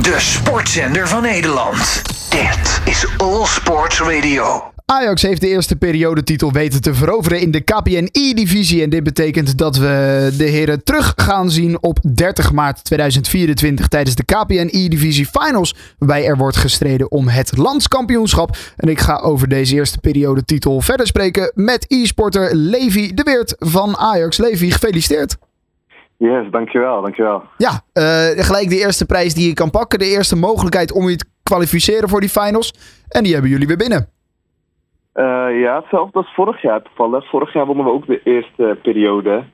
De sportzender van Nederland. Dit is All Sports Radio. Ajax heeft de eerste periodetitel weten te veroveren in de KPNI-divisie. En dit betekent dat we de heren terug gaan zien op 30 maart 2024 tijdens de KPNI-divisie Finals. Waarbij er wordt gestreden om het landskampioenschap. En ik ga over deze eerste periodetitel verder spreken met e-sporter Levi de Weert van Ajax. Levi, gefeliciteerd. Yes, dankjewel, dankjewel. Ja, uh, gelijk de eerste prijs die je kan pakken. De eerste mogelijkheid om je te kwalificeren voor die finals. En die hebben jullie weer binnen. Uh, ja, hetzelfde als vorig jaar toevallig. Vorig jaar wonnen we ook de eerste periode.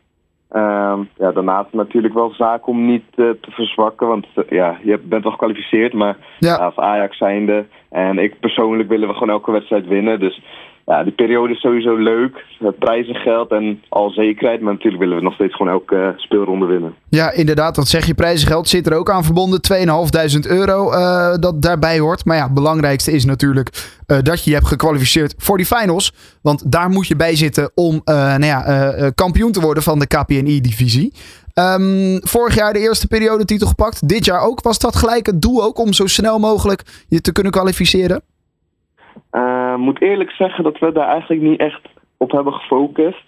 Uh, ja, daarnaast natuurlijk wel zaak om niet uh, te verzwakken. Want ja, je bent wel gekwalificeerd, maar ja. als Ajax zijnde. En ik persoonlijk willen we gewoon elke wedstrijd winnen. Dus ja, die periode is sowieso leuk. Het prijzengeld en al zekerheid. Maar natuurlijk willen we nog steeds gewoon elke uh, speelronde winnen. Ja, inderdaad. Dat zeg je. Prijzengeld zit er ook aan verbonden. 2.500 euro uh, dat daarbij hoort. Maar ja, het belangrijkste is natuurlijk uh, dat je je hebt gekwalificeerd voor die finals. Want daar moet je bij zitten om nou ja, kampioen te worden van de KPNI-divisie. Um, vorig jaar de eerste periodetitel gepakt. Dit jaar ook. Was dat gelijk het doel ook om zo snel mogelijk je te kunnen kwalificeren? Uh, moet eerlijk zeggen dat we daar eigenlijk niet echt op hebben gefocust.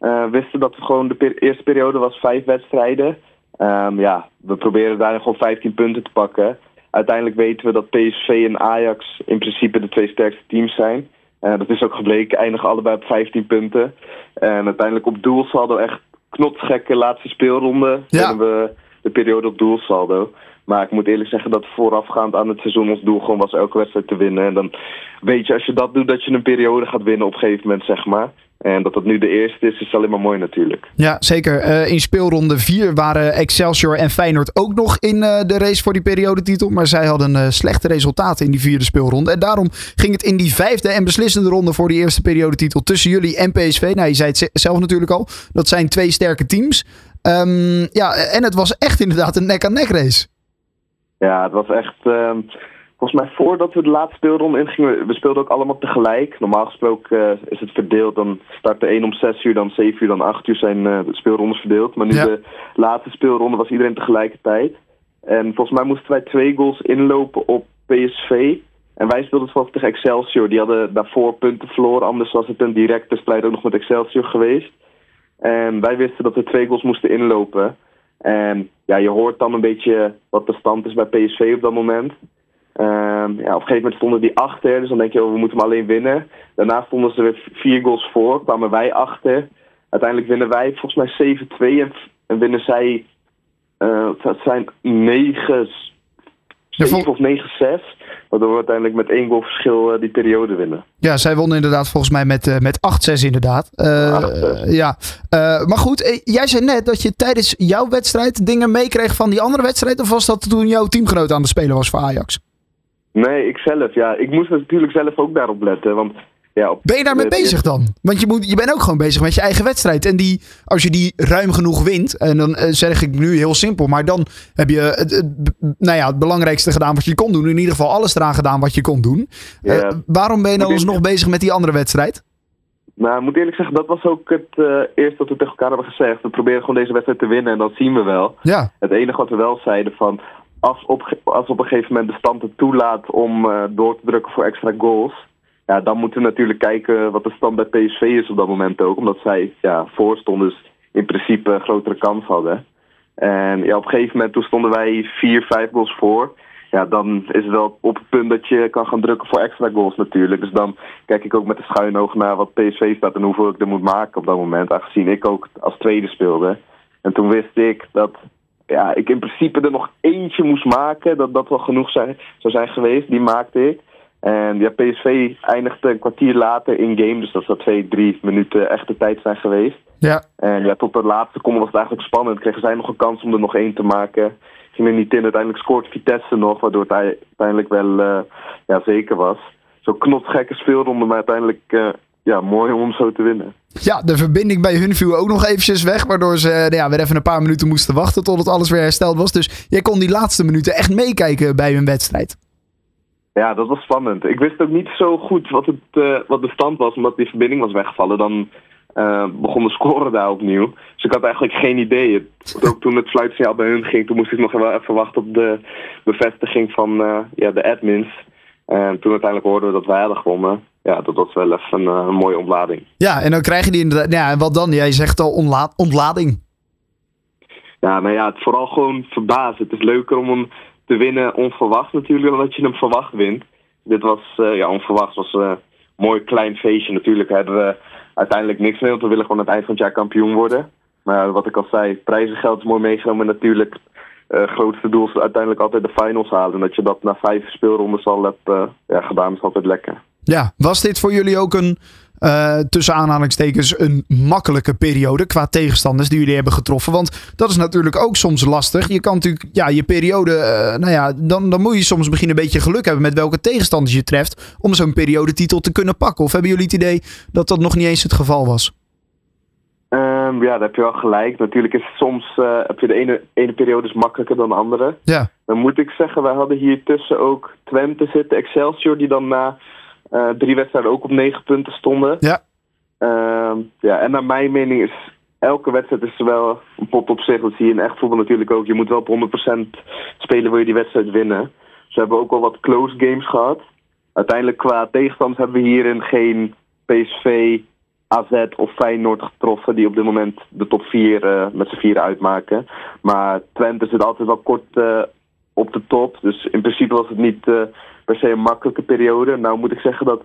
Uh, we wisten dat we gewoon de per eerste periode was vijf wedstrijden. Um, ja, we proberen daar gewoon 15 punten te pakken. Uiteindelijk weten we dat PSV en Ajax in principe de twee sterkste teams zijn. Uh, dat is ook gebleken, eindigen allebei op 15 punten. En uiteindelijk op doelsaldo echt knotsgekke laatste speelronde. Ja. we de periode op doelsaldo. Maar ik moet eerlijk zeggen dat voorafgaand aan het seizoen ons doel gewoon was elke wedstrijd te winnen. En dan weet je als je dat doet dat je een periode gaat winnen op een gegeven moment, zeg maar. En dat dat nu de eerste is, is alleen maar mooi natuurlijk. Ja, zeker. Uh, in speelronde 4 waren Excelsior en Feyenoord ook nog in uh, de race voor die periodetitel. Maar zij hadden uh, slechte resultaten in die vierde speelronde. En daarom ging het in die vijfde en beslissende ronde voor die eerste periodetitel tussen jullie en PSV. Nou, je zei het zelf natuurlijk al. Dat zijn twee sterke teams. Um, ja, en het was echt inderdaad een nek-aan-nek -nek race. Ja, het was echt. Uh, volgens mij voordat we de laatste speelronde ingingen, we speelden ook allemaal tegelijk. Normaal gesproken uh, is het verdeeld. Dan start de 1 om 6 uur, dan 7 uur, dan 8 uur zijn uh, de speelrondes verdeeld. Maar nu ja. de laatste speelronde was iedereen tegelijkertijd. En volgens mij moesten wij twee goals inlopen op PSV. En wij speelden volgens tegen Excelsior. Die hadden daarvoor punten verloren. Anders was het een directe strijd ook nog met Excelsior geweest. En wij wisten dat we twee goals moesten inlopen. En ja, je hoort dan een beetje wat de stand is bij PSV op dat moment. Um, ja, op een gegeven moment stonden die achter, dus dan denk je, oh, we moeten hem alleen winnen. Daarna stonden ze weer vier goals voor, kwamen wij achter. Uiteindelijk winnen wij volgens mij 7-2 en, en, winnen zij, uh, zijn 9, 7 of 9-6. Waardoor we uiteindelijk met één goal verschil uh, die periode winnen. Ja, zij wonnen inderdaad volgens mij met, uh, met 8-6 inderdaad. Uh, ja. maar goed, jij zei net dat je tijdens jouw wedstrijd dingen meekreeg van die andere wedstrijd. Of was dat toen jouw teamgenoot aan de spelen was voor Ajax? Nee, ik zelf. Ja, ik moest natuurlijk zelf ook daarop letten. Want ja, ben je daarmee bezig dan? Want je, moet, je bent ook gewoon bezig met je eigen wedstrijd. En die, als je die ruim genoeg wint, en dan zeg ik nu heel simpel, maar dan heb je het, het, nou ja, het belangrijkste gedaan wat je kon doen. In ieder geval alles eraan gedaan wat je kon doen. Ja. Uh, waarom ben je dan nog bezig met die andere wedstrijd? Nou, ik moet eerlijk zeggen, dat was ook het uh, eerste wat we tegen elkaar hebben gezegd. We proberen gewoon deze wedstrijd te winnen en dat zien we wel. Ja. Het enige wat we wel zeiden van, als op, als op een gegeven moment de stand het toelaat om uh, door te drukken voor extra goals ja, dan moeten we natuurlijk kijken wat de stand bij PSV is op dat moment ook. Omdat zij ja, voorstonden, dus in principe een grotere kans hadden. En ja, op een gegeven moment toen stonden wij vier, vijf goals voor. Ja, dan is het wel op het punt dat je kan gaan drukken voor extra goals natuurlijk. Dus dan kijk ik ook met de schuine ogen naar wat PSV staat en hoeveel ik er moet maken op dat moment. Aangezien ik ook als tweede speelde. En toen wist ik dat ja, ik in principe er nog eentje moest maken. Dat dat wel genoeg zijn, zou zijn geweest. Die maakte ik. En ja, PSV eindigde een kwartier later in game. Dus dat zou twee, drie minuten echte tijd zijn geweest. Ja. En ja, tot de laatste komen was het eigenlijk spannend. Kregen zij nog een kans om er nog één te maken. Ging er niet in. Uiteindelijk scoort Vitesse nog. Waardoor het uiteindelijk wel uh, ja, zeker was. Zo'n knotsgekke speelronde. Maar uiteindelijk uh, ja, mooi om zo te winnen. Ja, de verbinding bij hun viel ook nog eventjes weg. Waardoor ze nou ja, weer even een paar minuten moesten wachten tot het alles weer hersteld was. Dus jij kon die laatste minuten echt meekijken bij hun wedstrijd. Ja, dat was spannend. Ik wist ook niet zo goed wat, het, uh, wat de stand was, omdat die verbinding was weggevallen. Dan uh, begon de score daar opnieuw. Dus ik had eigenlijk geen idee. Ook toen het fluitsignaal bij hun ging, toen moest ik nog wel even wachten op de bevestiging van uh, ja, de admins. En toen uiteindelijk hoorden we dat wij hadden gewonnen. Ja, dat was wel even een, een mooie ontlading. Ja, en dan krijg je die inderdaad. Ja, en wat dan? Jij zegt al ontla ontlading. Ja, nou ja, het vooral gewoon verbazen. Het is leuker om hem te winnen onverwacht natuurlijk dan dat je hem verwacht wint. Dit was, uh, ja, onverwacht was een mooi klein feestje. Natuurlijk hebben we uiteindelijk niks meer, want we willen gewoon aan het eind van het jaar kampioen worden. Maar wat ik al zei, prijzengeld is mooi meegenomen. En natuurlijk, uh, grootste doel is uiteindelijk altijd de finals halen. En dat je dat na vijf speelrondes al hebt ja, gedaan, is altijd lekker. Ja, was dit voor jullie ook een, uh, tussen aanhalingstekens, een makkelijke periode qua tegenstanders die jullie hebben getroffen? Want dat is natuurlijk ook soms lastig. Je kan natuurlijk, ja, je periode, uh, nou ja, dan, dan moet je soms misschien een beetje geluk hebben met welke tegenstanders je treft om zo'n periodetitel te kunnen pakken. Of hebben jullie het idee dat dat nog niet eens het geval was? Um, ja, daar heb je wel gelijk. Natuurlijk is soms uh, heb je de ene, ene periode is makkelijker dan de andere. Ja. Dan moet ik zeggen, wij hadden hier tussen ook Twente zitten, Excelsior, die dan na drie wedstrijden ook op negen punten stonden. Ja. Uh, ja, en naar mijn mening is elke wedstrijd is wel een pot op zich. Dat zie je in echt voetbal natuurlijk ook. Je moet wel op 100% spelen wil je die wedstrijd winnen. Dus we hebben ook wel wat close games gehad. Uiteindelijk qua tegenstand hebben we hierin geen PSV, AZ of Feyenoord getroffen... die op dit moment de top 4 uh, met z'n vieren uitmaken. Maar Twente zit altijd wel kort uh, op de top. Dus in principe was het niet uh, per se een makkelijke periode. Nou moet ik zeggen dat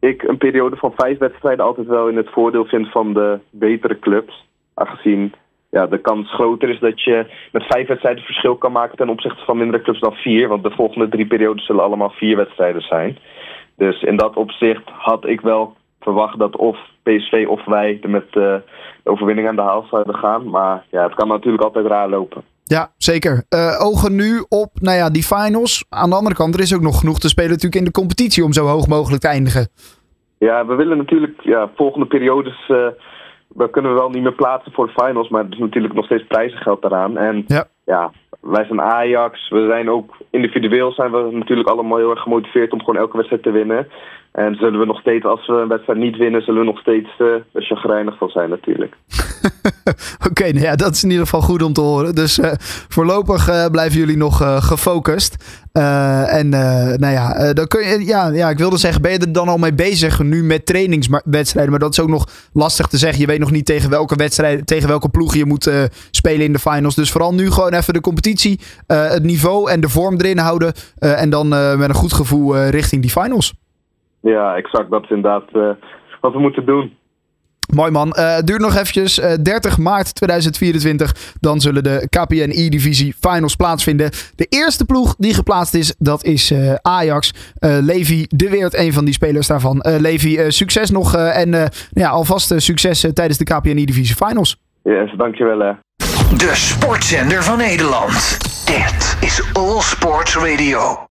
ik een periode van vijf wedstrijden altijd wel in het voordeel vind van de betere clubs. Aangezien ja, de kans groter is dat je met vijf wedstrijden verschil kan maken ten opzichte van mindere clubs dan vier. Want de volgende drie periodes zullen allemaal vier wedstrijden zijn. Dus in dat opzicht had ik wel verwacht dat of PSV of wij met uh, de overwinning aan de haal zouden gaan. Maar ja, het kan natuurlijk altijd raar lopen. Ja, zeker. Uh, ogen nu op nou ja, die finals. Aan de andere kant, er is ook nog genoeg te spelen natuurlijk in de competitie om zo hoog mogelijk te eindigen. Ja, we willen natuurlijk ja, volgende periodes. Uh, we kunnen we wel niet meer plaatsen voor de finals, maar er is natuurlijk nog steeds prijzengeld daaraan. En ja. ja, wij zijn Ajax. We zijn ook individueel zijn we natuurlijk allemaal heel erg gemotiveerd om gewoon elke wedstrijd te winnen. En zullen we nog steeds, als we een wedstrijd niet winnen, zullen we nog steeds uh, er chagrijnig van zijn natuurlijk. Oké, nou ja, dat is in ieder geval goed om te horen. Dus uh, voorlopig uh, blijven jullie nog gefocust. en nou ja, dan kun je, ja, ja, ik wilde zeggen, ben je er dan al mee bezig nu met trainingswedstrijden? Maar dat is ook nog lastig te zeggen. Je weet nog niet tegen welke wedstrijd, tegen welke ploeg je moet spelen in de finals. Dus vooral nu gewoon even de competitie, het niveau en de vorm erin houden. en dan met een goed gevoel richting die finals. Ja, exact. Dat is inderdaad wat we moeten doen. Mooi man. Uh, duurt nog eventjes. Uh, 30 maart 2024. Dan zullen de KPN E-divisie finals plaatsvinden. De eerste ploeg die geplaatst is, dat is uh, Ajax. Levi de Weert, een van die spelers daarvan. Levi, succes nog. en ja, alvast succes tijdens de KPN E-divisie finals. Yes, dankjewel. De sportzender van Nederland. Dit is All Sports Radio.